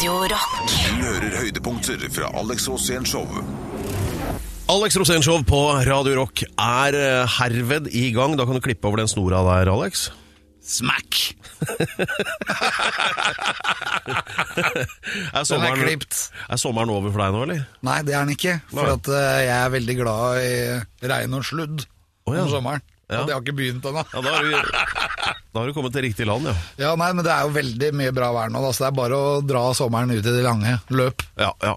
Radio Rock. Du hører høydepunkter fra Alex Rosén Show. Alex Rosénshow på Radio Rock er eh, herved i gang. Da kan du klippe over den snora der, Alex. Smack! Er sommeren, klipt. er sommeren over for deg nå, eller? Nei, det er den ikke. For at uh, jeg er veldig glad i regn og sludd oh, ja. om sommeren. Ja. Og det har ikke begynt ennå. Ja, da har, du, da har du kommet til riktig land, ja. Ja, nei, men det er jo veldig mye bra vær nå, da, så det er bare å dra sommeren ut i det lange løp. ja, ja.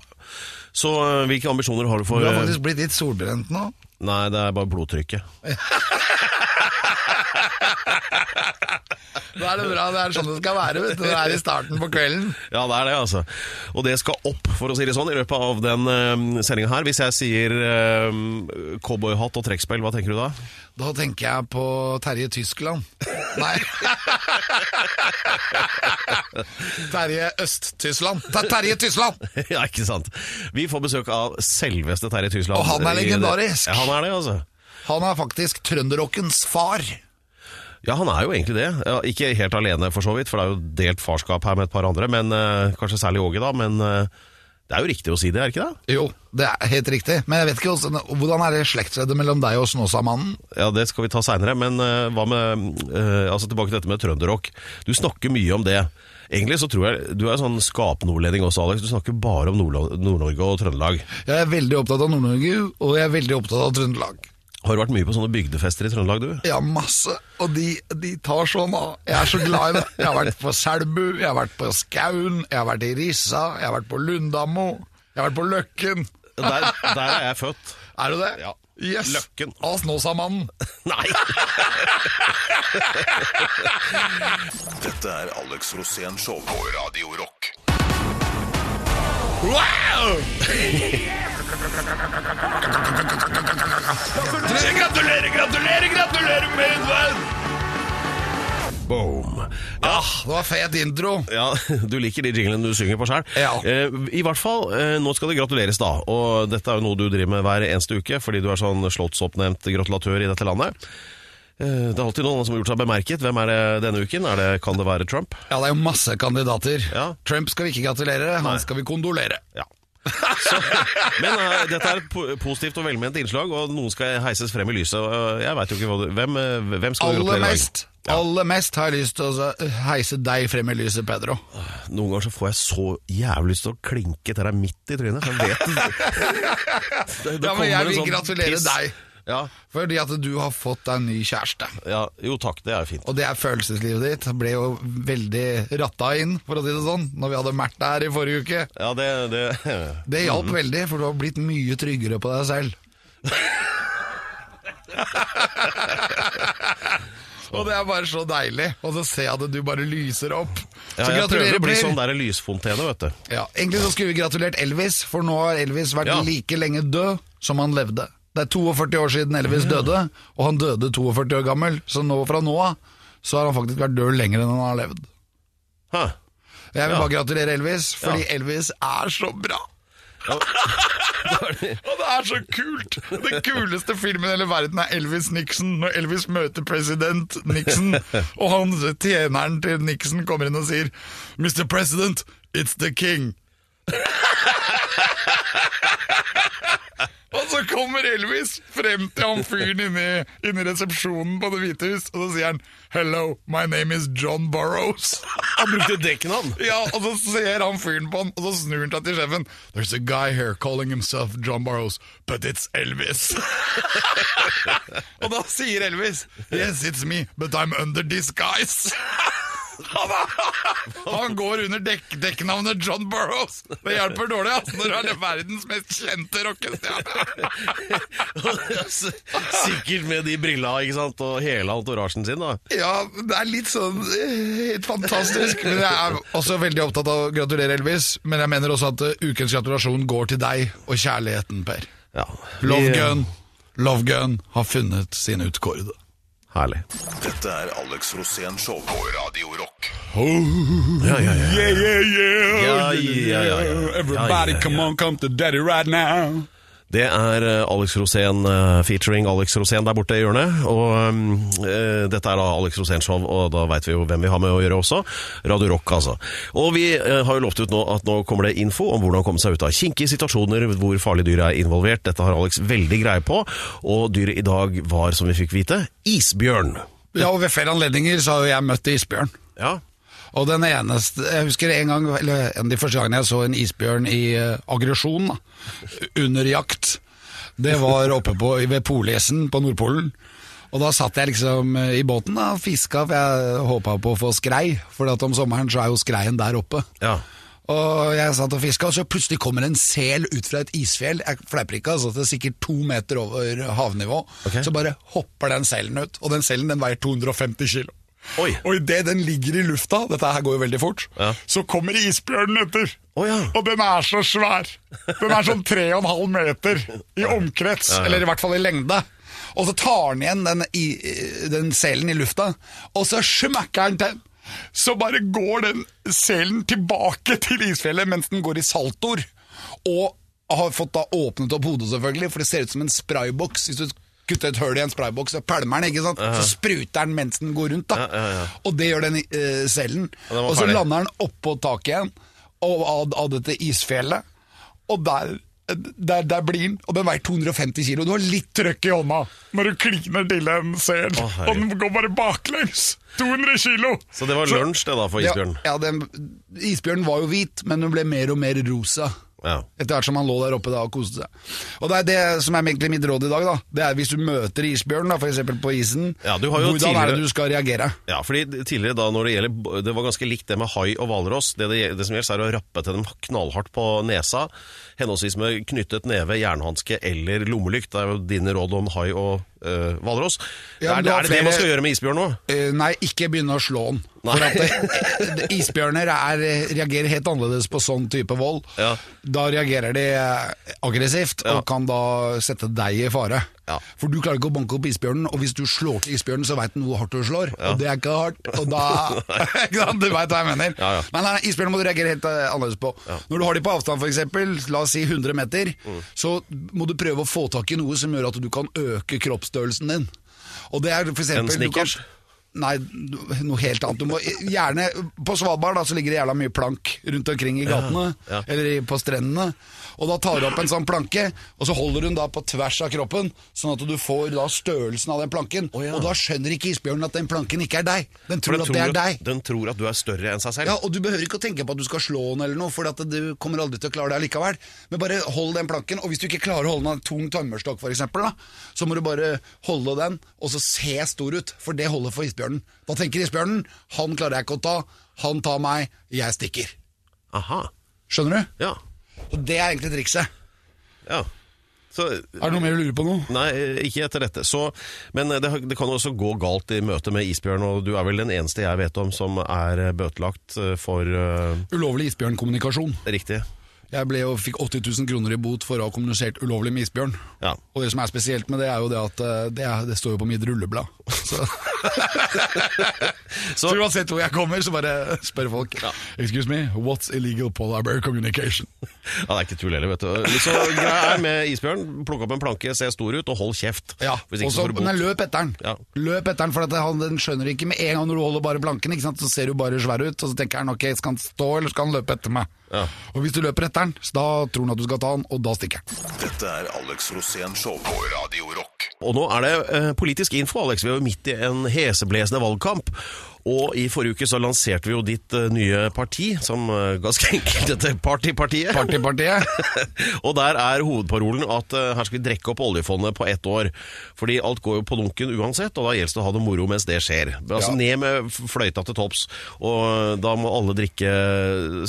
Så eh, hvilke ambisjoner har du for Du har eh, faktisk blitt litt solbrent nå. Nei, det er bare blodtrykket. Da er det bra, det er sånn det skal være, vet du. Det er i starten på kvelden. Ja, det er det, altså. Og det skal opp, for å si det sånn, i løpet av den uh, sendinga her. Hvis jeg sier uh, cowboyhatt og trekkspill, hva tenker du da? Da tenker jeg på Terje Tyskland. Nei. Terje Øst-Tyskland. Terje Tyskland! ja, ikke sant. Vi får besøk av selveste Terje Tysland. Og han er legendarisk. Ja, han er det, altså. Han er faktisk trønderrockens far. Ja, han er jo egentlig det. Ja, ikke helt alene, for så vidt, for det er jo delt farskap her med et par andre. Men eh, Kanskje særlig Åge, da. Men eh, det er jo riktig å si det, er ikke det? Jo, det er helt riktig. Men jeg vet ikke hvordan, hvordan er det slektsleddet mellom deg og Snåsamannen? Ja, Det skal vi ta seinere. Men uh, hva med uh, Altså tilbake til dette med trønderrock. Du snakker mye om det. Egentlig så tror jeg Du er sånn skapnordlending også, Alex. Du snakker bare om Nord-Norge og Trøndelag. Jeg er veldig opptatt av Nord-Norge, og jeg er veldig opptatt av Trøndelag. Har du vært mye på sånne bygdefester i Trøndelag, du? Ja, masse. Og de, de tar sånn av. Jeg er så glad i det. Jeg har vært på Selbu, jeg har vært på Skaun, jeg har vært i Rissa, jeg har vært på Lundamo, jeg har vært på Løkken. Der, der er jeg født. Er du det? Ja. Yes. Løkken. Av Snåsamannen. Nei! Dette er Alex Rosén Show på Radio Rock. Gratulerer, gratulerer, gratulerer med venn! Boom. Ja, det var fet intro. Ja, Du liker de jinglene du synger på sjøl. Ja. Eh, I hvert fall, eh, nå skal det gratuleres, da. Og dette er jo noe du driver med hver eneste uke, fordi du er sånn slottsoppnevnt gratulatør i dette landet. Eh, det er alltid noen som har gjort seg bemerket. Hvem er det denne uken? Er det, kan det være Trump? Ja, det er jo masse kandidater. Ja. Trump skal vi ikke gratulere, han skal vi kondolere. Ja. Så, men uh, dette er et po positivt og velment innslag, og noen skal heises frem i lyset. og Jeg vet jo ikke hva du, hvem, uh, hvem skal du Aller gratulere i dag? mest, aller mest har jeg lyst til å heise deg frem i lyset, Pedro. Noen ganger så får jeg så jævlig lyst til å klinke til deg midt i trynet. for Jeg vet det. det, det Ja, men kommer jeg en vil sånn gratulere piss. deg. Ja, Fordi at du har fått deg en ny kjæreste. ja, jo takk, det er fint. Og det er følelseslivet ditt. Det ble jo veldig ratta inn, for å si det sånn, når vi hadde Märtha her i forrige uke. Ja, det, det Det hjalp veldig, for du har blitt mye tryggere på deg selv. Og det er bare så deilig. Og så ser jeg at du bare lyser opp. ja, Jeg prøver å bli sånn der lysfontene, vet du. Ja, Egentlig så skulle vi gratulert Elvis, for nå har Elvis vært Ja. like lenge død som han levde. Det er 42 år siden Elvis døde, og han døde 42 år gammel, så nå fra nå av så har han faktisk vært død lenger enn han har levd. Hæ. Jeg vil Ja. bare gratulere Elvis, fordi. Elvis er så bra! Og det er så kult! Den kuleste filmen i hele verden er Elvis Nixon, når Elvis møter president Nixon, og han tjeneren til Nixon kommer inn og sier Mr. President, it's the king. Og så kommer Elvis frem til han fyren inne, i- inne i resepsjonen på Det hvite hus, og så sier han Hello, my name is John Burrows. Han brukte dekknavn! Ja, og så ser han fyren på han, og så snur han seg til sjefen. There's a guy here calling himself John Burrows, but it's Elvis. og da sier Elvis, yes, it's me, but I'm under disguise. Han, går under dekk, dekknavnet John Burrows. Det hjelper dårlig altså, når du er verdens mest kjente rockestjerne. Sikkert med de brilla ikke sant? og hele entourasjen sin. da Ja, det er litt sånn eh, helt fantastisk. Men jeg er også veldig opptatt av å gratulere Elvis. Men jeg mener også at eh, ukens gratulasjon går til deg og kjærligheten, Per. ja, Love Gun. Love Gun har funnet sin utkårede. Herlig. Dette er Alex Rosén Show på Radio Rock. Ja, ja, ja. Yeah, yeah, yeah. Ja, ja, ja, ja. Everybody Ja, ja, ja. come on, come to daddy right now. Det er eh, Alex Rosén eh, featuring Alex Rosén der borte i hjørnet. Og eh, dette er da Alex Rosén Show, og da veit vi jo hvem vi har med å gjøre også. Radio Rock, altså. Og vi har jo lovt ut nå at nå kommer det info om hvordan komme seg ut av kinkige situasjoner hvor farlige dyr er involvert. Dette har Alex veldig greie på, og dyret i dag var, som vi fikk vite, isbjørn. Ja, og ved flere anledninger så har jo jeg møtt isbjørn. Ja, Og den eneste Jeg husker en gang, eller en av de første gangene jeg så en isbjørn i uh, aggresjon, under jakt. Det var oppe på, ved Polesen på Nordpolen. Og da satt jeg liksom eh, i båten da, og fiska, for jeg håpa på å få skrei. For at om sommeren så er jo skreien der oppe. ja. Og jeg satt og fiska, og så plutselig kommer en sel ut fra et isfjell. Jeg fleiper ikke, altså, det er sikkert to meter over havnivå. Okay. Så bare hopper den selen ut. Og den selen den veier 250 kilo. Oi. Og idet den ligger i lufta, dette her går jo veldig fort, Ja. så kommer isbjørnen etter. Oh, ja. Og den er så svær. Den er sånn 3,5 meter i omkrets, eller i hvert fall i lengde. Og så tar den igjen den, i, den selen i lufta, og så smakker den til. Så bare går den selen tilbake til isfjellet mens den går i saltoer. Og har fått da åpnet opp hodet, selvfølgelig, for det ser ut som en sprayboks. Hvis du kutter et hull i en sprayboks, og pælmer den, ikke sant? så spruter den mens den går rundt. da. Ja, ja. Og det gjør den uh, cellen. Og Og så lander den oppå taket igjen og av, av dette isfjellet. Og der, der, der blir den. Og den veier 250 kilo. Du har litt trøkk i hånda når du kliner til en sel. oh, og den går bare baklengs. 200 kilo! Så det var lunsj det da for isbjørnen? Ja, ja den, isbjørnen var jo hvit, men den ble mer og mer rosa. Ja. Etter hvert som han lå der oppe da og koste seg. Og det er det som er egentlig mitt råd i dag. da Det er Hvis du møter isbjørn, da, f.eks. på isen, Ja, hvordan er det du skal reagere? Ja, fordi tidligere da når det gjelder Det var ganske likt det med hai og hvalross. Det, det, det som gjelder, er å rappe til dem knallhardt på nesa, henholdsvis med knyttet neve, jernhanske eller lommelykt. Det er jo dine råd om hai og hvalross. Ja, er, men det- er det man skal gjøre med isbjørn nå? Uh, nei, ikke begynne å slå den. For at det, det, isbjørner er, reagerer helt annerledes på sånn type vold. Ja. Da reagerer de eh, aggressivt Ja. og kan da sette deg i fare. Ja. For du klarer ikke å banke opp isbjørnen, og hvis du slår til isbjørnen, så veit den hvor hardt du slår. Og det er ikke hardt. Og da? Du veit hva jeg mener. Men nei, isbjørnen må du reagere helt eh, annerledes på. Når du har de på avstand, f.eks., la oss si 100 meter, Mm. så må du prøve å få tak i noe som gjør at du kan øke kroppsstørrelsen din. Og det er for eksempel, En Snickers? Nei, noe helt annet. Du må gjerne, på Svalbard da, så ligger det jævla mye plank rundt omkring i gatene, ja. eller på strendene. Og da tar du opp en sånn planke, og så holder du den da på tvers av kroppen, sånn at du får da størrelsen av den planken. Oh, ja. Og da skjønner ikke isbjørnen at den planken ikke er deg. Den tror den at det er at- deg. Den tror at du er større enn seg selv. Ja, og du behøver ikke å tenke på at du skal slå den eller noe, for at du kommer aldri til å klare det allikevel. Men bare hold den planken, og hvis du ikke klarer å holde den av en tung tømmerstokk eksempel, så må du bare holde den, og så se stor ut, for det holder for isbjørnen. Da tenker isbjørnen, han klarer jeg ikke å ta, han tar meg, jeg stikker. Aha. Skjønner du? Ja. Og det er egentlig trikset. ja. Så Er det noe mer du lurer på nå? Nei, ikke etter dette. Så, men det, det kan også gå galt i møte med isbjørn, og du er vel den eneste jeg vet om som er bøtelagt eh, for uh, Ulovlig isbjørnkommunikasjon. Riktig. Jeg ble jo, fikk 80 000 kroner i bot for å ha kommunisert ulovlig med isbjørn. Ja. Og det som er spesielt med det, er jo det at eh, det, er, det står jo på mitt rulleblad. Så, Så, så uansett hvor jeg kommer, så bare spør folk Excuse me, what's illegal polar bear communication? ja, det er ikke tull heller, vet du. Så greia er med isbjørn, plukk opp en planke, se stor ut, og hold kjeft. Ja, også, så løp etter den. Ja. Løp etter den, for at han, den skjønner ikke med en gang når du holder bare planken. Så ser du bare svær ut, og så tenker han ok, skal han stå eller skal han løpe etter meg? Ja. Og hvis du løper etter den, så da tror han at du skal ta den, og da stikker han. Dette er Alex Rosén Show på Radio Rock. Og nå er det eh, politisk info, Alex. Vi er jo midt i en heseblesende valgkamp. Og i forrige uke så lanserte vi jo ditt eh, nye parti, som eh, ganske enkelt heter Partypartiet. Partypartiet. og der er hovedparolen at eh, her skal vi drekke opp oljefondet på ett år. Fordi alt går jo på dunken uansett, og da gjelder det å ha det moro mens det skjer. Altså Ja. Ned med fløyta til topps. Og da må alle drikke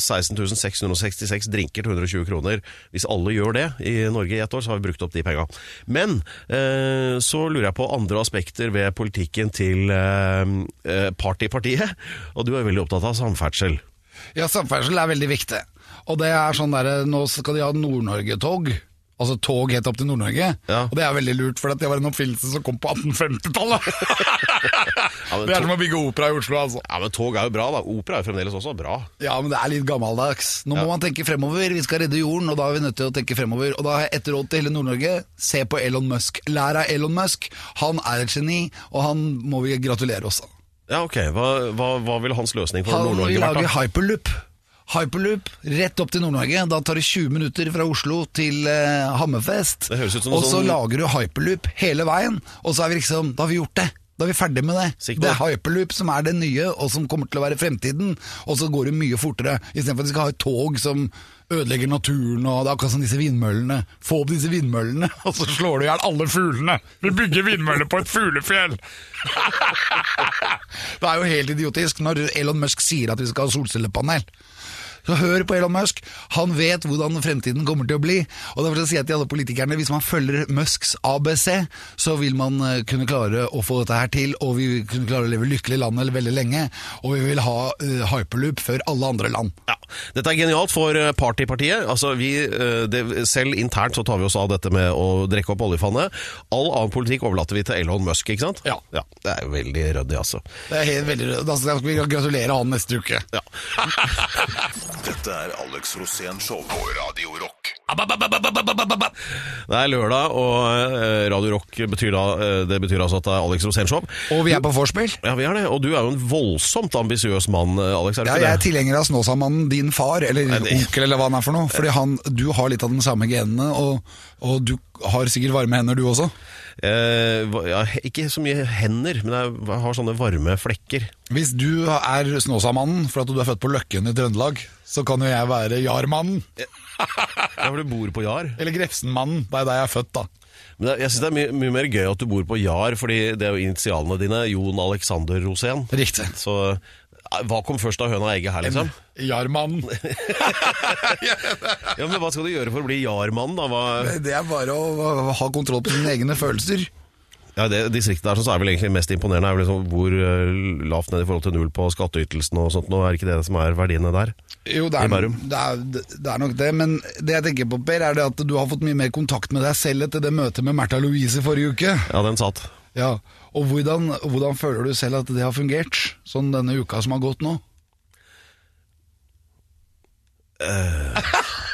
16.666 drinker til 120 kroner. Hvis alle gjør det i Norge i ett år, så har vi brukt opp de penga. Men eh, så lurer jeg på andre aspekter ved politikken til eh, eh, partiet, Og du er veldig opptatt av samferdsel. Ja, samferdsel er veldig viktig. Og det er sånn der, nå skal de ha Nord-Norge-tog. Altså tog helt opp til Nord-Norge. Ja. Og det er veldig lurt, for det var en oppfinnelse som kom på 1850-tallet. ja, det er som å bygge opera i Oslo, altså. Ja, men tog er jo bra, da. Opera er jo fremdeles også bra. Ja, men det er litt gammeldags. Nå må man tenke fremover. Vi skal redde jorden, og da er vi nødt til å tenke fremover. Og da har jeg ett råd til hele Nord-Norge. Se på Elon Musk. Lær av Elon Musk. Han er et geni, og han må vi gratulere også. Ja, ok. Hva, hva, hva ville hans løsning for Han Nord-Norge vært, lage da? hyperloop. Hyperloop rett opp til Nord-Norge. Da tar det 20 minutter fra Oslo til eh, Hammerfest. Det høres ut som og så sånn- lager du hyperloop hele veien, og så er vi liksom, da har vi gjort det. Da er vi ferdig med det. Sikker på Det er hyperloop som er det nye, og som kommer til å være fremtiden. Og så går det mye fortere, istedenfor at vi skal ha et tog som ødelegger naturen, og det er akkurat som disse vindmøllene. Få opp disse vindmøllene, og så slår du i hjel alle fuglene. Vi bygger vindmøller på et fuglefjell! det er jo helt idiotisk når Elon Musk sier at vi skal ha solcellepanel. Så hør på Elon Musk. Han vet hvordan fremtiden kommer til å bli. Og derfor sier jeg til alle politikerne hvis man følger Musks ABC, så vil man eh, kunne klare å få dette her til, og vi vil kunne klare å leve lykkelig i landet veldig lenge. Og vi vil ha uh, hyperloop før alle andre land. Ja, Dette er genialt for eh, Partypartiet. Altså, vi, det, selv internt så tar vi oss av dette med å drikke opp oljefannet. All annen politikk overlater vi til Elon Musk, ikke sant? Ja. Det er jo veldig ryddig, altså. Det er helt veldig Da skal vi gratulere han neste uke. Ja. Dette er Alex Rosén Show på Radio Rock. Det er lørdag, og eh, Radio Rock betyr da eh, Det betyr altså at det er Alex Rosénshow. Og vi er på vorspiel. Ja, vi er det. Og du er jo en voldsomt ambisiøs mann, eh, Alex. Er Ja, jeg er tilhenger av Snåsamannen, din far, eller Nei, det- onkel, eller hva han er for noe. Fordi han, du har litt av den samme genene, og, og du har sikkert varme hender, du også. Eh, ikke så mye hender, men jeg har sånne varme flekker. Hvis du er Snåsamannen for at du er født på Løkken i Trøndelag, så kan jo jeg være Jarmannen. Ja, for du bor på Jar. Eller Grefsenmannen. Det er der jeg er født, da. Men jeg syns det er mye, mye mer gøy at du bor på Jar, fordi det er jo initialene dine. Jon Alexander Rosén. Riktig. Så hva kom først av høna og egget her, liksom? Jarmannen. Ja, men Hva skal du gjøre for å bli Jar-mann, da? Hva, Det er bare å ha kontroll på sine egne følelser. ja, det Distriktet der så er vel egentlig mest imponerende er vel liksom hvor eh, lavt ned i forhold til null på skatteytelsen og sånt. Nå er det ikke det som er verdiene der. Jo, det er, det, er, det er nok det, men det jeg tenker på, Per, er det at du har fått mye mer kontakt med deg selv etter det møtet med Märtha Louise forrige uke. Ja, den satt. Ja, Og hvordan, hvordan føler du selv at det har fungert, sånn denne uka som har gått nå?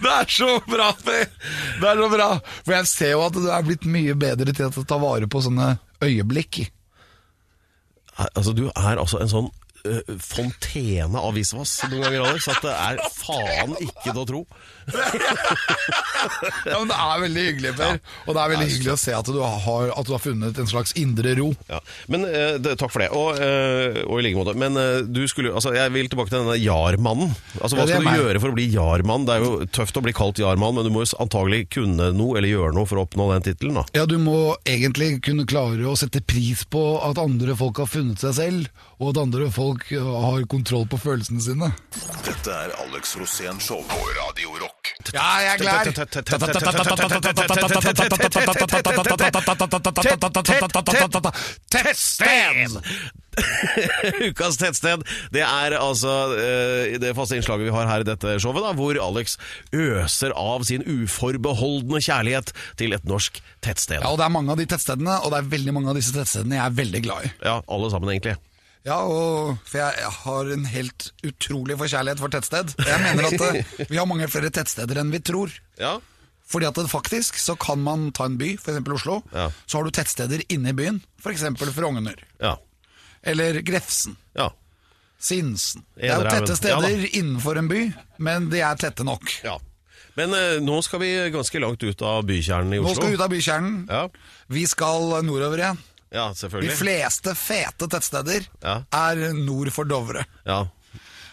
Det er så bra, Per! Det er så bra! For jeg ser jo at du er blitt mye bedre til å ta vare på sånne øyeblikk. Altså, du er altså en sånn eh, fontene av visvas noen ganger, Alex, at det er faen ikke til å tro. Ja, men Det er veldig hyggelig, Per. Og det er veldig hyggelig å se at du har, at du har funnet en slags indre ro. Ja. Men uh, det, Takk for det, og, uh, og i like måte. Men du skulle, altså, jeg vil tilbake til denne Jarmannen. Altså, hva Ja, det skal du meg. gjøre for å bli Jarmann? Det er jo tøft å bli kalt Jarmann, men du må jo antagelig kunne noe eller gjøre noe for å oppnå den tittelen. Ja, du må egentlig kunne klare å sette pris på at andre folk har funnet seg selv, og at andre folk uh, har kontroll på følelsene sine. Dette er Alex Rosén Show på Radio Rock. Ja, jeg er klar! Tettsted! Ukas tettsted, det er altså uh, det faste innslaget vi har her i dette showet, da, hvor Alex øser av sin uforbeholdne kjærlighet til et norsk tettsted. Ja, og det er mange av de tettstedene, og det er veldig mange av disse tettstedene jeg er veldig glad i. Ja, alle sammen egentlig. Ja, og for jeg, har en helt utrolig forkjærlighet for tettsted. Jeg mener at eh, vi har mange flere tettsteder enn vi tror. Ja, Fordi at faktisk så kan man ta en by, f.eks. Oslo, Ja. så har du tettsteder inne i byen, f.eks. Frogner. ja, Eller Grefsen. ja. Sinsen. Det er jo tette steder innenfor en by, men de er tette nok. ja. Men eh, nå skal vi ganske langt ut av bykjernen i Oslo. Nå skal vi ut av bykjernen. Ja, Vi skal nordover igjen. Ja De fleste fete tettsteder Ja. er nord for Dovre. Ja.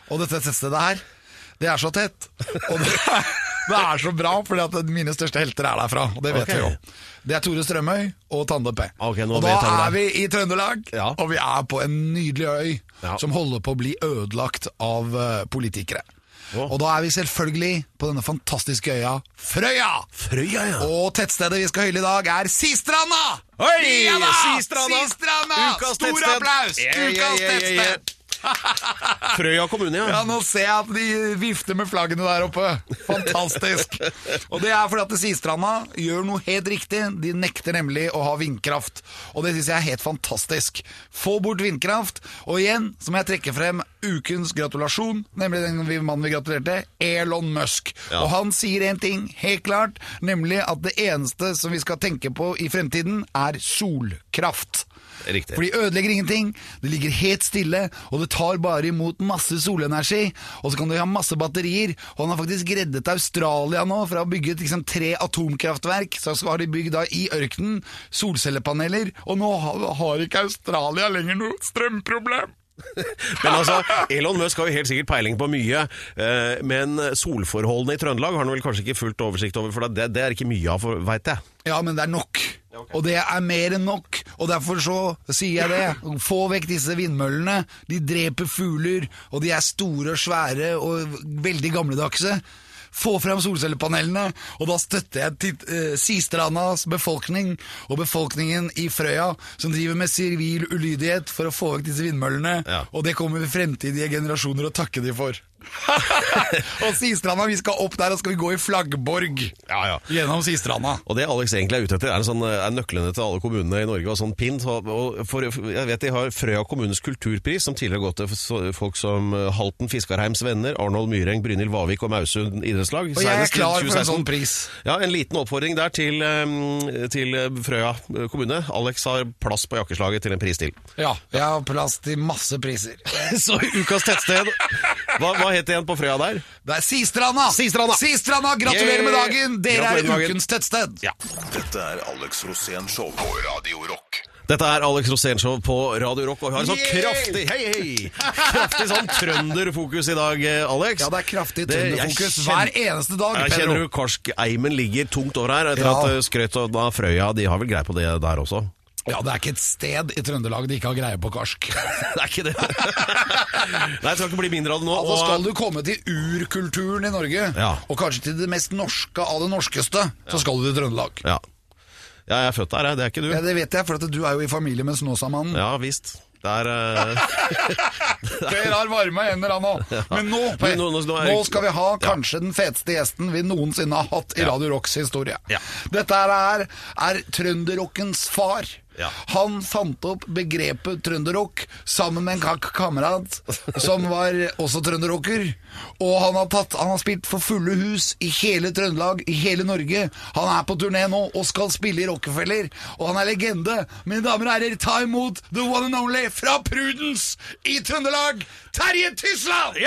Og dette tettstedet her, det er så tett. Og det er, det er så bra, fordi at mine største helter er derfra. Og det vet okay. vi jo. Det er Tore Strømøy og Tande P. Okay, og da er vi i Trøndelag, Ja. og vi er på en nydelig øy som holder på å bli ødelagt av eh, politikere. Å. Og da er vi selvfølgelig på denne fantastiske øya Frøya! Frøya, ja. Og tettstedet vi skal hylle i dag er Sistranda! Oi, Ja! Sistranda! Sistranda! Ukas Stor tettsted. applaus! Yeah, Ukas yeah, yeah, yeah. tettsted! Frøya kommune, ja. Ja, nå ser jeg at de vifter med flaggene der oppe. Fantastisk. Og det er fordi at Sistranda gjør noe helt riktig. De nekter nemlig å ha vindkraft. Og det syns jeg er helt fantastisk. Få bort vindkraft. Og igjen så må jeg trekke frem ukens gratulasjon, nemlig den mannen vi gratulerte, Elon Musk. Ja. Og han sier en ting helt klart, nemlig at det eneste som vi skal tenke på i fremtiden, er solkraft. Riktig. For de ødelegger ingenting, det ligger helt stille, og det tar bare imot masse solenergi. Og så kan du ha masse batterier. Og han har faktisk reddet Australia nå fra å bygge liksom, tre atomkraftverk. Så har de bygd da i ørkenen solcellepaneler, og nå har, har ikke Australia lenger noe strømproblem. Men altså, Elon Musk har jo helt sikkert peiling på mye, eh, men solforholdene i Trøndelag har han vel kanskje ikke fullt oversikt over, for det, det er ikke mye av, veit jeg. Ja, men det er nok. Og det er mer enn nok. Og derfor så sier jeg det. Få vekk disse vindmøllene. De dreper fugler, og de er store og svære og veldig gamledagse. Få frem solcellepanelene, og da støtter jeg til, eh, Sistrandas befolkning og befolkningen i Frøya, som driver med sivil ulydighet for å få vekk disse vindmøllene. Ja. Og det kommer fremtidige generasjoner å takke de for. og Sistranda, vi skal opp der og skal vi gå i flaggborg Ja, ja. gjennom Sistranda. Og det Alex egentlig er ute etter, er, en sånn, er nøklene til alle kommunene i Norge og sånn pint. Og for, jeg vet de har Frøya kommunes kulturpris, som tidligere har gått til folk som eh, Halten Fiskarheims Venner, Arnold Myreng, Brynhild Vavik og Mausund idrettslag. Og jeg er klar for en sånn pris. Ja, En liten oppfordring der til, eh, til Frøya kommune. Alex har plass på jakkeslaget til en pris til. Ja, jeg har plass til masse priser. Så ukas tettsted Hva, hva het det igjen på Frøya der? Det er Sistranda! Sistranda. Sistranda, Gratulerer med dagen! Dere er ukens tettsted. Ja. Dette er Alex Rosén Show på Radio Rock. Dette er Alex Rosénshow på Radio Rock, og vi har en sånn kraftig Hei, hei! Kraftig sånn trønderfokus i dag, Alex. Ja, det er kraftig trønderfokus hver eneste dag, Jeg kjenner du Karsk Eimen ligger tungt over her, etter Ja. at eh, Skrøt og Frøya de har vel greie på det der også? Ja, det er ikke et sted i Trøndelag de ikke har greie på karsk. Det er ikke det. Nei, det skal ikke bli mindre av det nå. Altså og- Skal du komme til urkulturen i Norge, Ja. og kanskje til det mest norske av det norskeste, så skal du til Trøndelag. Ja. ja, jeg er født der, jeg. Det er ikke du. Ja, Det vet jeg, for at du er jo i familie med Snåsamannen. Ja visst. Det er eh, Dere har varme hender, han òg. Men nå, Per, nå- nå- nå nå skal vi ha kanskje den feteste gjesten vi noensinne har hatt i Radio Rocks historie. Ja. Dette er, er trønderrockens far. Ja. Han fant opp begrepet trønderrock sammen med en kakk kamerat som var også trønderrocker. Og han har, tatt, han har spilt for fulle hus i hele Trøndelag, i hele Norge. Han er på turné nå og skal spille i Rockefeller, og han er legende. Mine damer og herrer, ta imot the one and only fra Prudence i Trøndelag, Terje Tysland!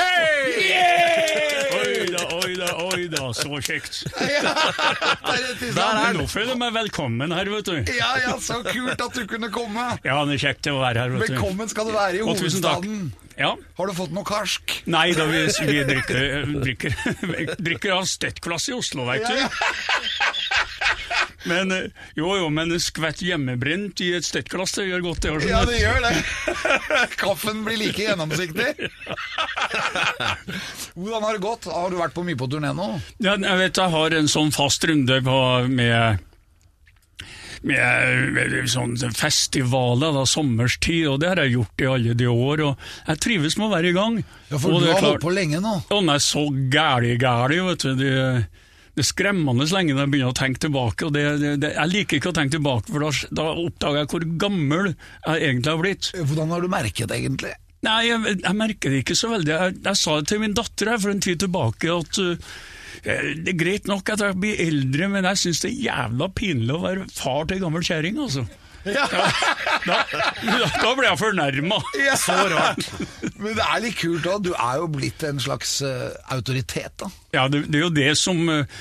Oi da, oi da, oi da, så kjekt. Terje Tysland. Nå føler jeg meg velkommen her, vet du. Ja, ja, så kult at du kunne komme. Ja, det er kjekt å være her. Velkommen skal du være i Og hovedstaden. Ja. Har du fått noe karsk? Nei da, vi, vi drikker, drikker, drikker av støttglass i Oslo, veit du. Men eh, jo, jo, men skvett hjemmebrent i et støttglass, det gjør godt, det Sånn. Ja, det gjør det. Kaffen blir like gjennomsiktig. Hvordan har det gått? Har du vært på mye på turné nå? Ja, jeg vet jeg har en sånn fast runde på, med med, med sånn festivaler da, sommerstid, og det har jeg gjort i alle de år. og Jeg trives med å være i gang. Ja, for og du har holdt på lenge nå. Å nei, så gæli, gæli, vet du. Det, det er skremmende lenge når jeg begynner å tenke tilbake. og det, det, det, Jeg liker ikke å tenke tilbake, for da, da oppdager jeg hvor gammel jeg egentlig har blitt. Hvordan har du merket det, egentlig? Nei, jeg, jeg merker det ikke så veldig. Jeg, jeg sa det til min datter her for en tid tilbake at uh, det er greit nok at jeg blir eldre, men jeg syns det er jævla pinlig å være far til ei gammel kjerring, altså. Ja. Da, da ble jeg fornærma. Så rart. Men det er litt kult òg. Du er jo blitt en slags uh, autoritet, da. Ja, det, det, er jo det, som, eh,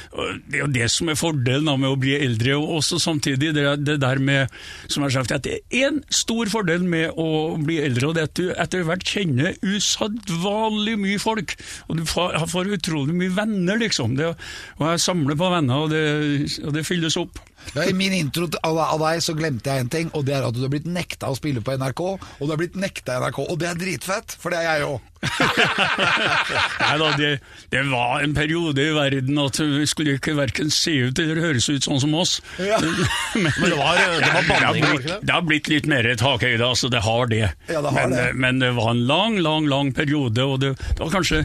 det er jo det som er fordelen da, med å bli eldre, og også samtidig det, det der med, som jeg har sagt, at det er en stor fordel med å bli eldre, og det er at du etter hvert kjenner usedvanlig mye folk, og du får, får utrolig mye venner, liksom. Det, og jeg samler på venner, og det, og det fylles opp. Ja, I min intro av deg så glemte jeg en ting, og det er at du har blitt nekta å spille på NRK. Og du har blitt nekta NRK, og det er dritfett, for det er jeg òg. Nei da, det, det var en periode i verden at vi skulle ikke verken se ut eller høres ut sånn som oss. Ja. Men, Men det var, det var banning, det det? det har blitt litt mer takhøyde, altså det har det. Ja, det har men, det. men det var en lang, lang lang periode, og det, det var kanskje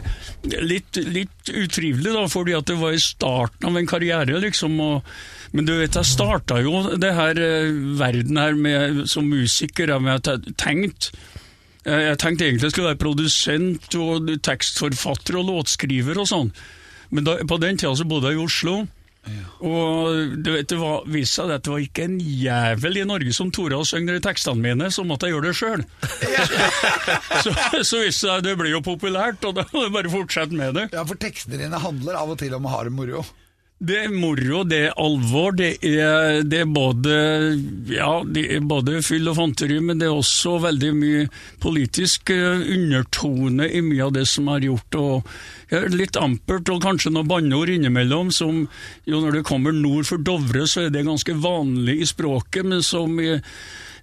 litt, litt utrivelig, da, fordi at det var i starten av en karriere, liksom. Og, men du vet, jeg starta jo det her eh, verden her med, som musiker, med at jeg tenkte jeg jeg tenkte egentlig jeg skulle være produsent og tekstforfatter og låtskriver og sånn. Men da, på den tida så bodde jeg i Oslo. Og du vet, det var, viste seg at det var ikke en jævel i Norge som torde å synge de tekstene mine, så måtte jeg gjøre det sjøl. så, så viste det seg det ble jo populært, og da må du bare fortsette med det. Ja, for tekstene dine handler av og til om å ha det moro. Det er moro, det er alvor, det er, det er både ja, både fyll og fanteri, men det er også veldig mye politisk eh, undertone i mye av det som er gjort. og Litt ampert og kanskje noen banneord innimellom, som jo når det kommer nord for Dovre, så er det ganske vanlig i språket, men som i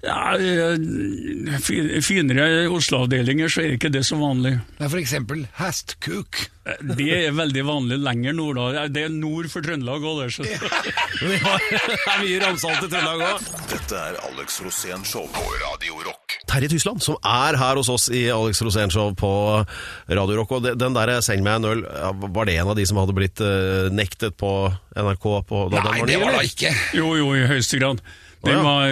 ja, eh, finere Oslo-avdelinger så er ikke det så vanlig. Det er for eksempel hastkuk. Det er veldig vanlig lenger nord. da. Det er nord for Trøndelag òg, det. så- Vi har, det er mye ramsalt i Trøndelag òg. Dette er Alex Rosén Show på Radio Rock. Terje Tysland, som er her hos oss i Alex Rosén Show på Radio Rock. Og den der 'Send meg en øl', var det en av de som hadde blitt eh, nektet på NRK? På, da den Nei, var det var da ikke. Jo, jo, i høyeste grad. Det, var,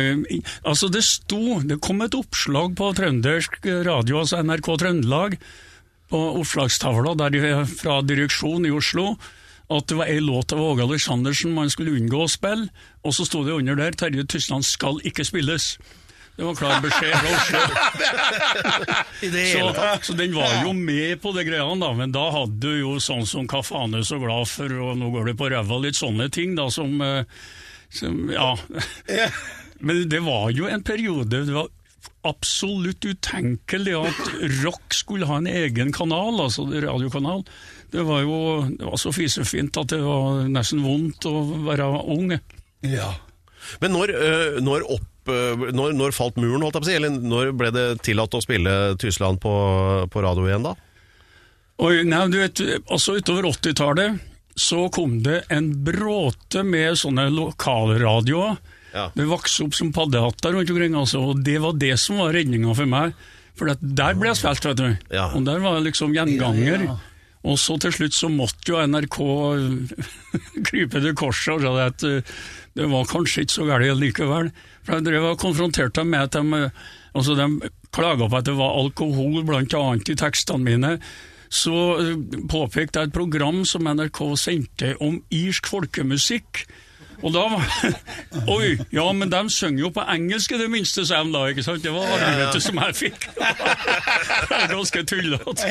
altså det sto, det kom et oppslag på trøndersk radio, altså NRK Trøndelag, på oppslagstavla der de, fra direksjonen i Oslo, at det var ei låt av Åge Aleksandersen man skulle unngå å spille, og så sto det under der 'Terje Tysland skal ikke spilles'. Det var klar beskjed fra Oslo. Så, så den var jo med på det greiene, da, men da hadde du jo sånn som Hva faen er så glad for, og nå går det på ræva, litt sånne ting, da, som, eh, som Ja. Men det var jo en periode det var absolutt utenkelig at rock skulle ha en egen kanal, altså radiokanal. Det var jo det var så fisefint at det var nesten vondt å være ung. Ja. Men når, når, opp, når, når falt muren, holdt jeg på å si? Eller når ble det tillatt å spille Tysland på, på radio igjen, da? Oi, nei, du vet, altså Utover 80-tallet så kom det en bråte med sånne lokalradioer. Ja. Vokste opp som paddehatter rundt omkring, altså, og det var det som var redninga for meg. For der ble jeg spilt, vet du. Ja. Og der var jeg liksom gjenganger. Ja, ja. Og så til slutt så måtte jo NRK krype til korset og si at eh, det var kanskje ikke så galt likevel. For jeg drev og konfronterte dem med at de, eh, altså de klaga på at det var alkohol blant annet i tekstene mine. Så eh, påpekte jeg et program som NRK sendte om irsk folkemusikk. Og da Oi, ja, men de synger jo på engelsk i det minste, sa de da. ikke sant? Det var argumentet som jeg fikk. Ganske tullete.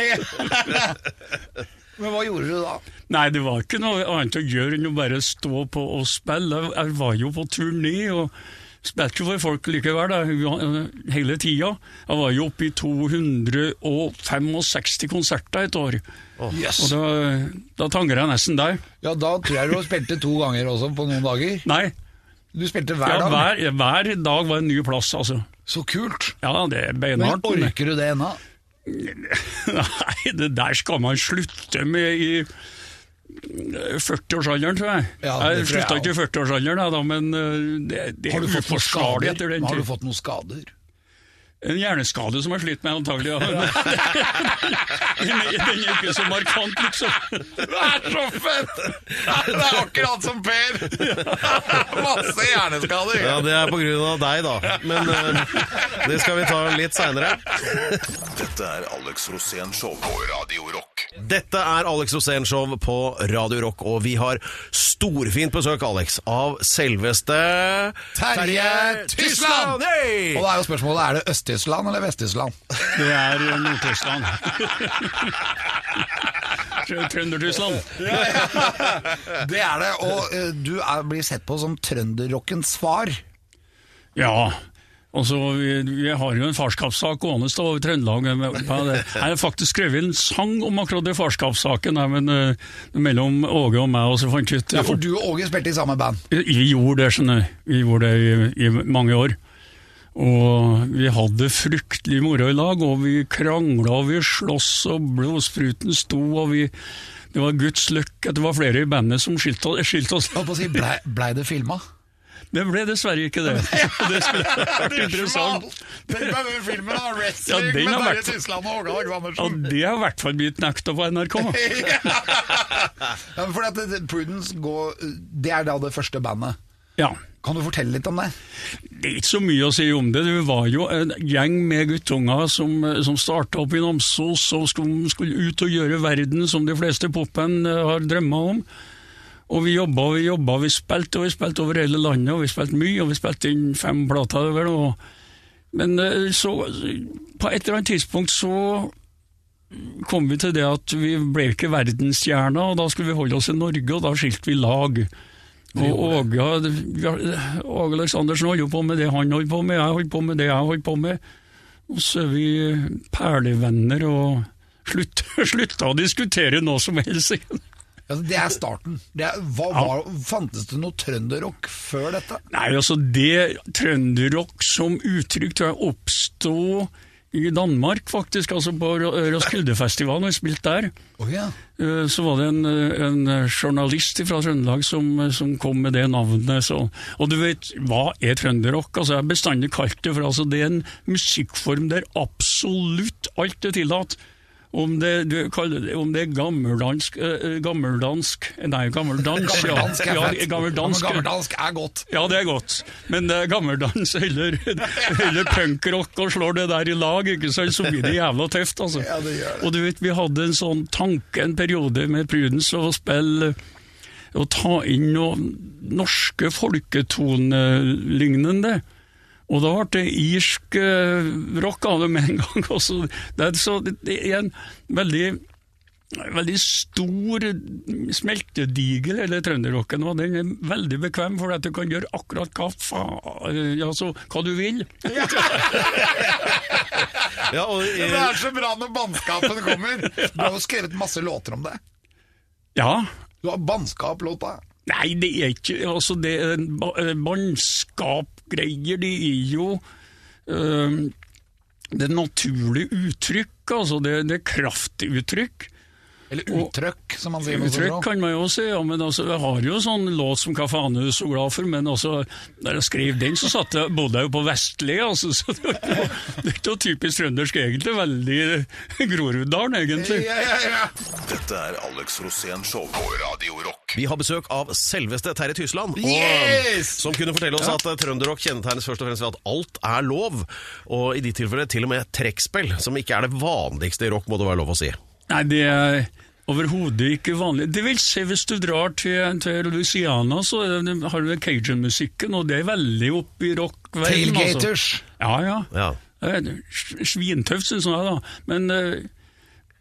Men hva gjorde du da? Nei, det var ikke noe annet å gjøre enn å bare stå på og spille. Jeg var jo på turné og jo for folk likevel da, hele tida. Jeg var jo oppe i 265 konserter et år. Yes. Og da, da tanger jeg nesten der. Ja, da tror jeg du spilte to ganger også på noen dager. Nei, Du spilte hver ja, dag. hver, hver dag var en ny plass, altså. Så kult. Ja, det er beinhardt. men- orker du det ennå? Nei, det der skal man slutte med i 40-årsalderen, tror jeg. Ja, jeg slutta ikke i 40-årsalderen, da, men uh, det, det er uforsvarlig etter den Har du fått noen skader? En hjerneskade som har slitt meg antagelig. Den, er, den er ikke så markant, liksom. Det er så fett! Det er akkurat som Per! Masse hjerneskader. Ja, det er på grunn av deg, da. Men eh, det skal vi ta litt seinere. Dette er Alex Rosén Show på Radio Rock. Dette er Alex Rosén Show på Radio Rock, og vi har storfint besøk, Alex, av selveste Terje Tysland! Hey! Og da er jo spørsmålet, er det Øst-Tyskland eller Vest-Tyskland? Det er Nord-Tyskland. Trønder-Tyskland. Det er det, og uh, du er, blir sett på som trønderrockens far. Ja, Altså, vi, vi har jo en farskapssak gående over Trøndelag. Jeg har faktisk skrevet en sang om akkurat den farskapssaken men, uh, mellom Åge og meg. og så fant ut... Ja, For du og Åge spilte i samme band. Vi, vi gjorde det, skjønner du. Vi gjorde det i, i mange år. Og vi hadde fryktelig moro i lag, og vi krangla og vi sloss, og blodspruten sto, og vi Det var Guds løkk at det var flere i bandet som skilte, skilte oss. Si, Blei ble det filma? Det ble dessverre ikke det. Det skulle vært interessant. Den filmen, da! Wrestling Ja, med Terje Tysland og Åge Ja, det har i hvert fall blitt nekta på NRK. Ja, for at Prudence går, det er da det første bandet. Ja. Kan du fortelle litt om det? Det er ikke så mye å si om det. Det var jo en gjeng med guttunger som, som starta opp i Namsos og skulle, skulle ut og gjøre verden som de fleste popband eh, har drømma om. Og vi jobba og vi jobba, vi spilte og vi spilte over hele landet, og vi spilte mye, og vi spilte inn fem plater. vel, og, Men eh, så, på et eller annet tidspunkt så kom vi til det at vi ble ikke verdensstjerner, og da skulle vi holde oss i Norge, og da skilte vi lag. Og Åge, Aleksandersen holder jo på med det han holder på med, jeg holder på med det jeg holder på med. Og så er vi perlevenner og slutter, slutter å diskutere noe som helst. Altså, det er starten. Det er, hva, var, fantes det noe trønderrock før dette? Nei, altså det trønderrock som uttrykk tror jeg oppstod i Danmark, faktisk. Altså på Ro- Roskildefestivalen, og spilte der. Oh, ja. Eh, Så var det en, en journalist fra Trøndelag som, som kom med det navnet. Så. Og du vet, hva er trønderrock? Altså, jeg har bestandig kalt det for altså, det er en musikkform der absolutt alt er tillatt. Om det, du kaller det, om det er gammeldansk, eh, gammeldansk Nei, gammeldansk, ja. Gammeldansk ja, gammeldansk, gammeldansk er godt. ja, det er godt, men det er gammeldans eller, eller punkrock og slår det der i lag, ikke sant, så blir det jævla tøft, altså. Ja, det det. Og du vet, vi hadde en sånn tanke en periode med Prudence å spille å ta inn noe norske folketonelignende. Og da ble det irsk eh, rock av det med en gang. Også. Det, er, så det er en veldig veldig stor smeltedigel, eller trønderrocken, og den er veldig bekvem, for at du kan gjøre akkurat hva, faen, ja, så, hva du vil. Ja, og, Det eh, er så bra når bannskapen kommer. Du har jo skrevet masse låter om det. Ja, Du har bannskap-låta. Nei, det er ikke altså det er ba- de gir jo øh, det naturlige uttrykk, altså det, det kraftuttrykk. Eller uttrykk, som man sier. Uttrykk kan man jo si, ja, men altså, jeg har jo sånn låt som Hva faen er du så glad for, men altså, da jeg skrev den, så satt jeg, bodde jeg jo på Vestli, altså, så det er ikke noe- det er ikke noe typisk trøndersk egentlig, veldig Groruddalen egentlig. Ja, ja, ja. Dette er Alex Rosén Show på Radio Rock. vi har besøk av selveste Terje Tysland, og, Yes! som kunne fortelle oss at eh, trønderrock kjennetegnes først og fremst ved at alt er lov, og i ditt tilfelle til og med trekkspill, som ikke er det vanligste i rock, må det være lov å si. Nei, det er overhodet ikke vanlig. Det vil si, hvis du drar til, til Louisiana, så har du cajun-musikken, og det er veldig opp i rock-verdenen. Tailgaters. Altså. Ja, ja. Ja. Svintøft, syns jeg, da. Men uh,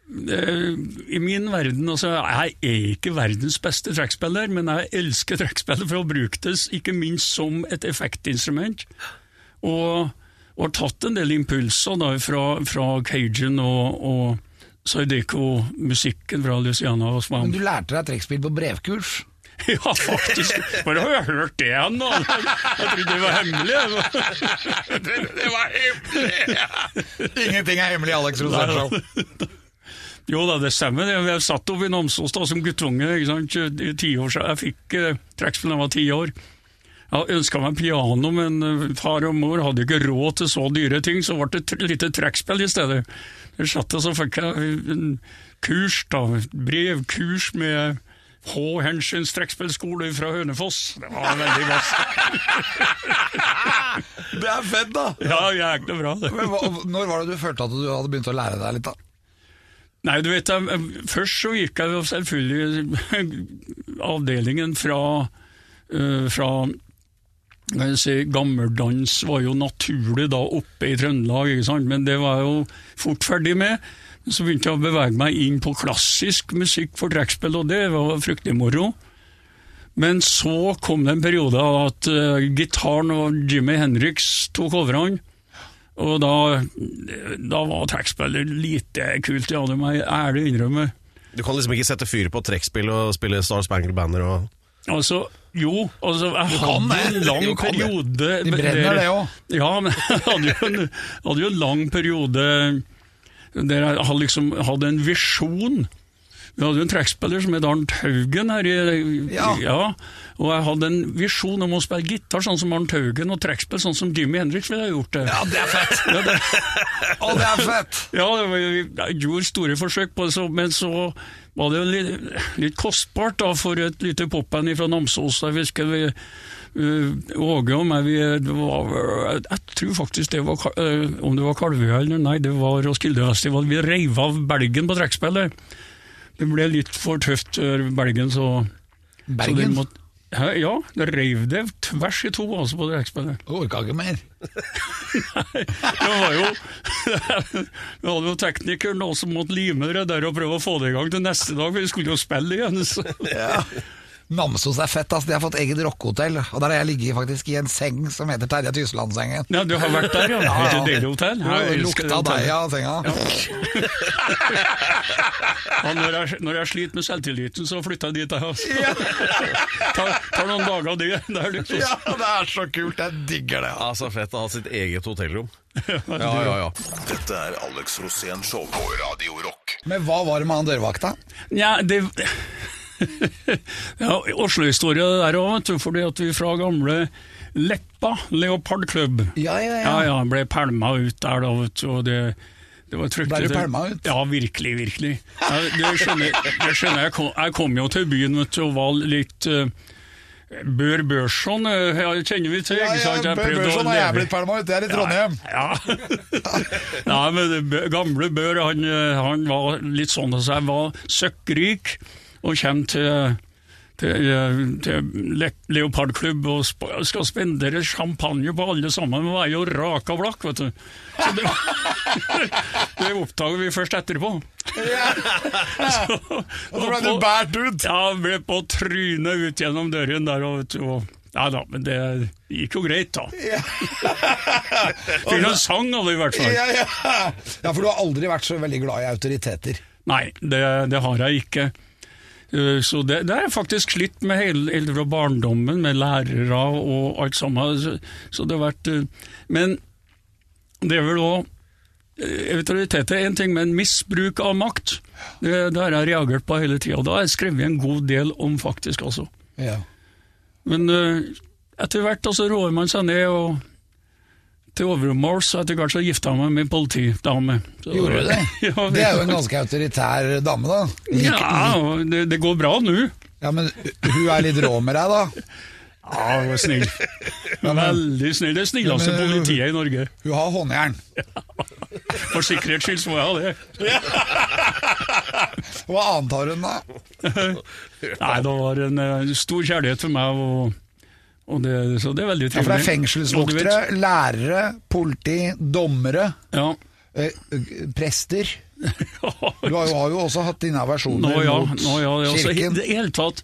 i min verden altså, Jeg er ikke verdens beste trekkspiller, men jeg elsker trekkspillet for å bruke det ikke minst som et effektinstrument. Og, og har tatt en del impulser da, fra, fra cajun og, og Zydeco-musikken fra Luciana og Swan. Men du lærte deg trekkspill på brevkurs. Ja, faktisk. Bare har jeg hørt det hen? Da? Jeg trodde det var hemmelig. jeg. det var hemmelig! Ingenting er hemmelig, Alex Rosenthal Jo da, det stemmer. Jeg satt oppe i Namsos da, som guttunge ikke sant? i ti år siden. Jeg fikk eh, trekkspill da jeg var ti år. Jeg ønska meg piano, men eh, far og mor hadde ikke råd til så dyre ting, så ble det et lite trekkspill i stedet. Satt og så fikk jeg en kurs, da, brevkurs med H. Hensens trekkspillskole fra Hønefoss. Det var veldig godt. Det er fett, da! Ja, jækla bra, det. Men når var det du følte at du hadde begynt å lære deg litt, da? Nei, du vet, jeg, først så gikk jeg selvfølgelig avdelingen fra, uh, fra si, Gammeldans var jo naturlig da oppe i Trøndelag, men det var jeg jo fort ferdig med. Så begynte jeg å bevege meg inn på klassisk musikk for trekkspill, og det var fryktelig moro. Men så kom det en periode at uh, gitaren og Jimmy Henriks tok overhånd. Og da, da var trekkspillet lite kult, ja, det må jeg ærlig innrømme. Du kan liksom ikke sette fyr på trekkspill og spille Star Spangled Banner og Altså, jo, altså, jeg hadde en lang det. periode De brenner det òg. Ja, men jeg hadde jo en, hadde jo en lang periode der jeg hadde liksom hadde en visjon. Vi hadde jo en trekkspiller som het Arnt Haugen her i Ja. Og jeg hadde en visjon om å spille gitar sånn som Arnt Haugen, og trekkspill sånn som Jimmy Hendrix ville ha gjort det. Ja, det er fett! Ja, det, Å, det er fett! ja, vi jeg gjorde store forsøk på det, så, men så var det jo litt, litt kostbart da, for et lite popband fra Namsos. Jeg husker vi, uh, Åge og meg, vi, var, jeg tror faktisk det var, eh, om det var Kalvøya eller nei, det var Roskildefestival. Vi reiv av belgen på trekkspillet. Det ble litt for tøft uh, belgen, så så måtte- Ja, det reiv det tvers i to altså på trekkspillet. Jeg Orka ikke mer. Nei, Det var jo Vi hadde jo teknikeren som måtte lime det der og prøve å få det i gang til neste dag, for vi skulle jo spille igjen. Så. Ja. Namsos er fett, altså. De har fått eget rockehotell. Og der har jeg ligget faktisk i en seng som heter Terje Tysland-sengen. Ja, du har vært der, ja. Ja, ja. et deilig hotell. Ja, Jeg lukta deg av senga. Ja, når, jeg, når jeg sliter med selvtilliten, så flytter jeg dit. Jeg, altså. tar, tar noen dager av det. det er luksus. Ja, det er så kult. Jeg digger det. Ja, så fett å ha sitt eget hotellrom. Ja, ja, ja. Dette er Alex Rosén Show på Radio Rock. Men hva var det med han dørvakta? Ja, det ja, Oslo-historie det der òg, vet du. Fordi at vi fra gamle Leppa leopardklubb Ja, ja, Ja, ja, ble pælma ut der da, vet du. Og det, det var trygt. Ble du pælma ut? Ja, virkelig, virkelig. Ja, det skjønner, det skjønner jeg. Kom, jeg kom jo til byen vet du, og var litt uh, Bør Børson uh, ja, kjenner vi til? Jeg prøvde å Børson har jeg blitt pælma ut. Det er i Trondheim. ja. Nei, men gamle Bør, han, eh, han var litt sånn at jeg var søkkrik, og kommer til, til, eh, til Le Leopardklubb og skal spendere champagne på alle sammen, og er jo raka blakk, vet du. Så det, det oppdager vi først etterpå. Så, Og så ble du båret ut. ja, ble på trynet ut gjennom døren der, og, og ja da, men det gikk jo greit, da. Fikk en sang av det, i hvert fall. Ja, ja. ja, for du har aldri vært så veldig glad i autoriteter. Nei, det, det har jeg ikke. Uh, Så det, det er faktisk slitt med hele, eldre- og barndommen, med lærere og alt sammen. Så, så det har vært uh, Men det er vel òg Autoritet er én ting, men misbruk av makt, det, det har jeg reagert på hele tida. Da har jeg skrevet en god del om, faktisk, altså. Ja. Men etter hvert altså, roer man seg ned og til overmåls, og etter hvert så gifta jeg meg med en politidame. Så- Gjorde du det? ja, Det er jo en ganske autoritær dame, da. Lik- Ja, det, det går bra nå. Ja, Men hun er litt rå med deg, da. Ja, hun er snill. Veldig snill. Det snilleste Ja, politiet i Norge. Hun har håndjern. For sikkerhets skyld så må jeg ha det. Hva annet har hun, da? Nei, det var en eh, stor kjærlighet for meg, og det, så det er veldig Ja, for det er fengselsvoktere, lærere, politi, dommere, Ja. eh, prester. Du har jo, har jo også hatt dine aversjoner Nå ja, mot nå ja, ja. Så, i kirken. det hele tatt,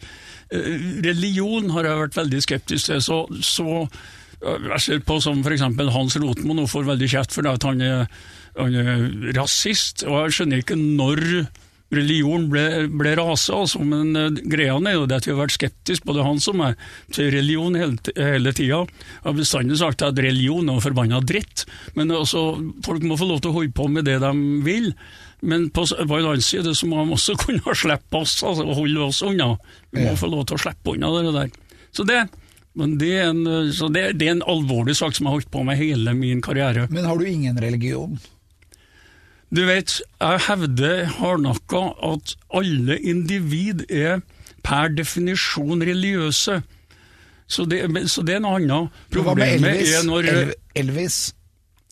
eh, religion har jeg vært veldig skeptisk til. Så, så eh, jeg ser på som f.eks. Hans Rotmo nå får veldig kjeft for at han er, han er rasist. Og jeg skjønner ikke når religion ble, ble rasa, altså, men uh, greia er jo det at vi har vært skeptiske, både han som er til religion hele, hele tida. Jeg har bestandig sagt at religion er forbanna dritt, men altså, folk må få lov til å holde på med det de vil. Men på, på en annen side så må de også kunne slippe oss, altså holde oss unna. Vi må Ja. få lov til å slippe unna det der. Så det, men det, er en, så det, det er en alvorlig sak som jeg har holdt på med hele min karriere. Men har du ingen religion? Du vet, jeg hevder hardnakka at alle individ er per definisjon religiøse. Så det, så det er noe annet. Problemet Elvis? er når Elvis?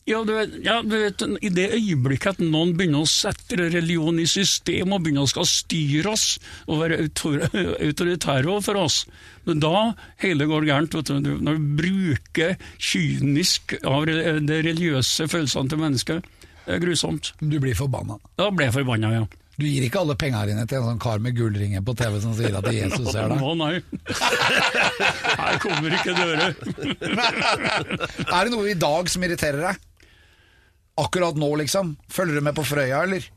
ja, du vet, ja, du vet, I det øyeblikket at noen begynner å sette religion i system og begynner å skal styre oss og være autor autoritære overfor oss, men da hele går gærent. Vet du, når du bruker kynisk av de religiøse følelsene til mennesket. Det er grusomt. Du blir forbanna. Ja, ble forbanna, ja. Du gir ikke alle penga dine til en sånn kar med gullringer på TV som sier at Jesus er der? Å nei. Her kommer ikke døre. er det noe i dag som irriterer deg? Akkurat nå, liksom? Følger du med på Frøya, eller?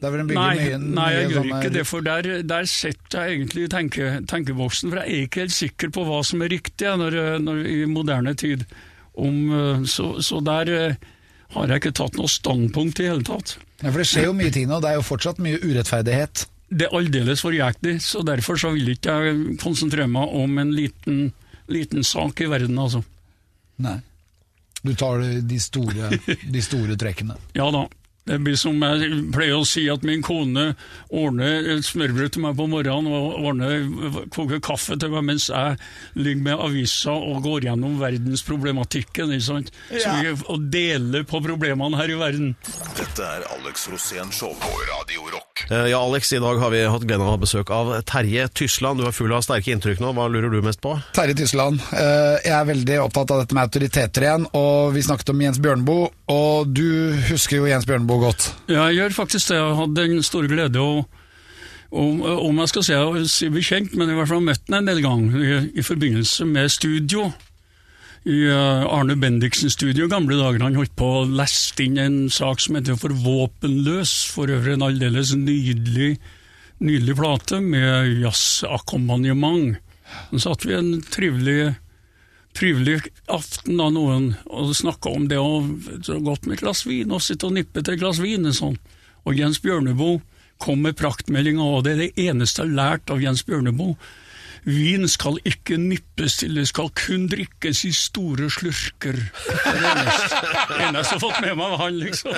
Nei, mye, nei, jeg gjør sånne- ikke det, for der, der setter jeg egentlig tenke, tenkeboksen, for jeg er ikke helt sikker på hva som er riktig når, når, i moderne tid. Om, eh, så, så der eh, har jeg ikke tatt noe standpunkt i hele tatt. Ja, for det skjer jo mye ting nå, det er jo fortsatt mye urettferdighet. Det er aldeles for jæklig, så derfor så vil ikke jeg konsentrere meg om en liten, liten sak i verden, altså. Nei. Du tar de store, de store trekkene. Ja da. Det blir som jeg pleier å si, at min kone ordner et smørbrød til meg på morgenen og ordner, koker kaffe til meg mens jeg ligger med avisa og går gjennom verdensproblematikken. Ikke sant? Så vi og deler på problemene her i verden. Dette er Alex Rosén Show på Radio Rock. Eh, Ja, Alex, i dag har vi hatt gleden av å ha besøk av Terje Tysland. Du er full av sterke inntrykk nå. Hva lurer du mest på? Terje Tysland, eh, jeg er veldig opptatt av dette med autoriteter igjen, og vi snakket om Jens Bjørneboe, og du husker jo Jens Bjørneboe godt. Ja, jeg gjør faktisk det. Jeg har hatt den store glede å om, jeg skal si, si bekjent, men i hvert fall møtt ham en del ganger i, i forbindelse med studio. I eh, Arne Bendiksen studio i gamle dager. Han holdt på å leste inn en sak som heter For våpenløs. For øvrig en aldeles nydelig, nydelig plate med jazzakkompagnement. Så satt vi en trivelig trivelig aften da noen og snakka om det å godt med et glass vin og sitte og nippe til et glass vin. og Sånn. Og Jens Bjørneboe kom med praktmeldinga, og det er det eneste jeg har lært av Jens Bjørneboe. Vin skal ikke nippes til, det skal kun drikkes i store slurker. Det er det eneste, eneste jeg har fått med meg av han, liksom.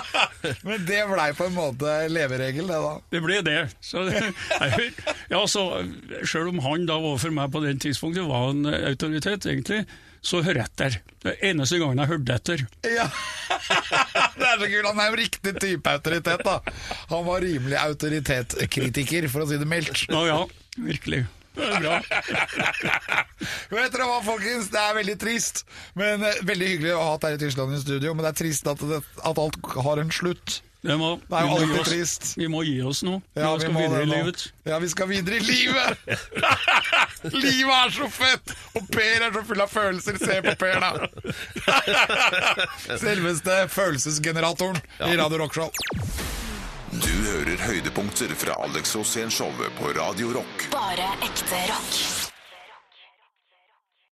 Men det blei på en måte leveregel, det da. Det ble det. Så, ja, så, selv om han da overfor meg på den tidspunktet var en autoritet, egentlig, så hør etter. Det er eneste gangen jeg hørte etter. Ja. det er så kult. Han er jo riktig type autoritet, da. Han var rimelig autoritetskritiker, for å si det mildt. Ja, ja, virkelig. Det er bra. Vet dere hva, folkens? Det er veldig trist. Men eh, Veldig hyggelig å ha Terje Tysland i studio, men det er trist at, det, at alt har en slutt. Det, må, Det er jo alltid oss- trist. Vi må gi oss nå. Ja, vi skal videre i livet. Ja, vi skal videre i livet! livet er så fett! Og Per er så full av følelser. Se på Per, da! Selveste følelsesgeneratoren i Radio Rock Show. Du hører høydepunkter fra Alex Rosén-showet på Radio Rock. Bare ekte rock.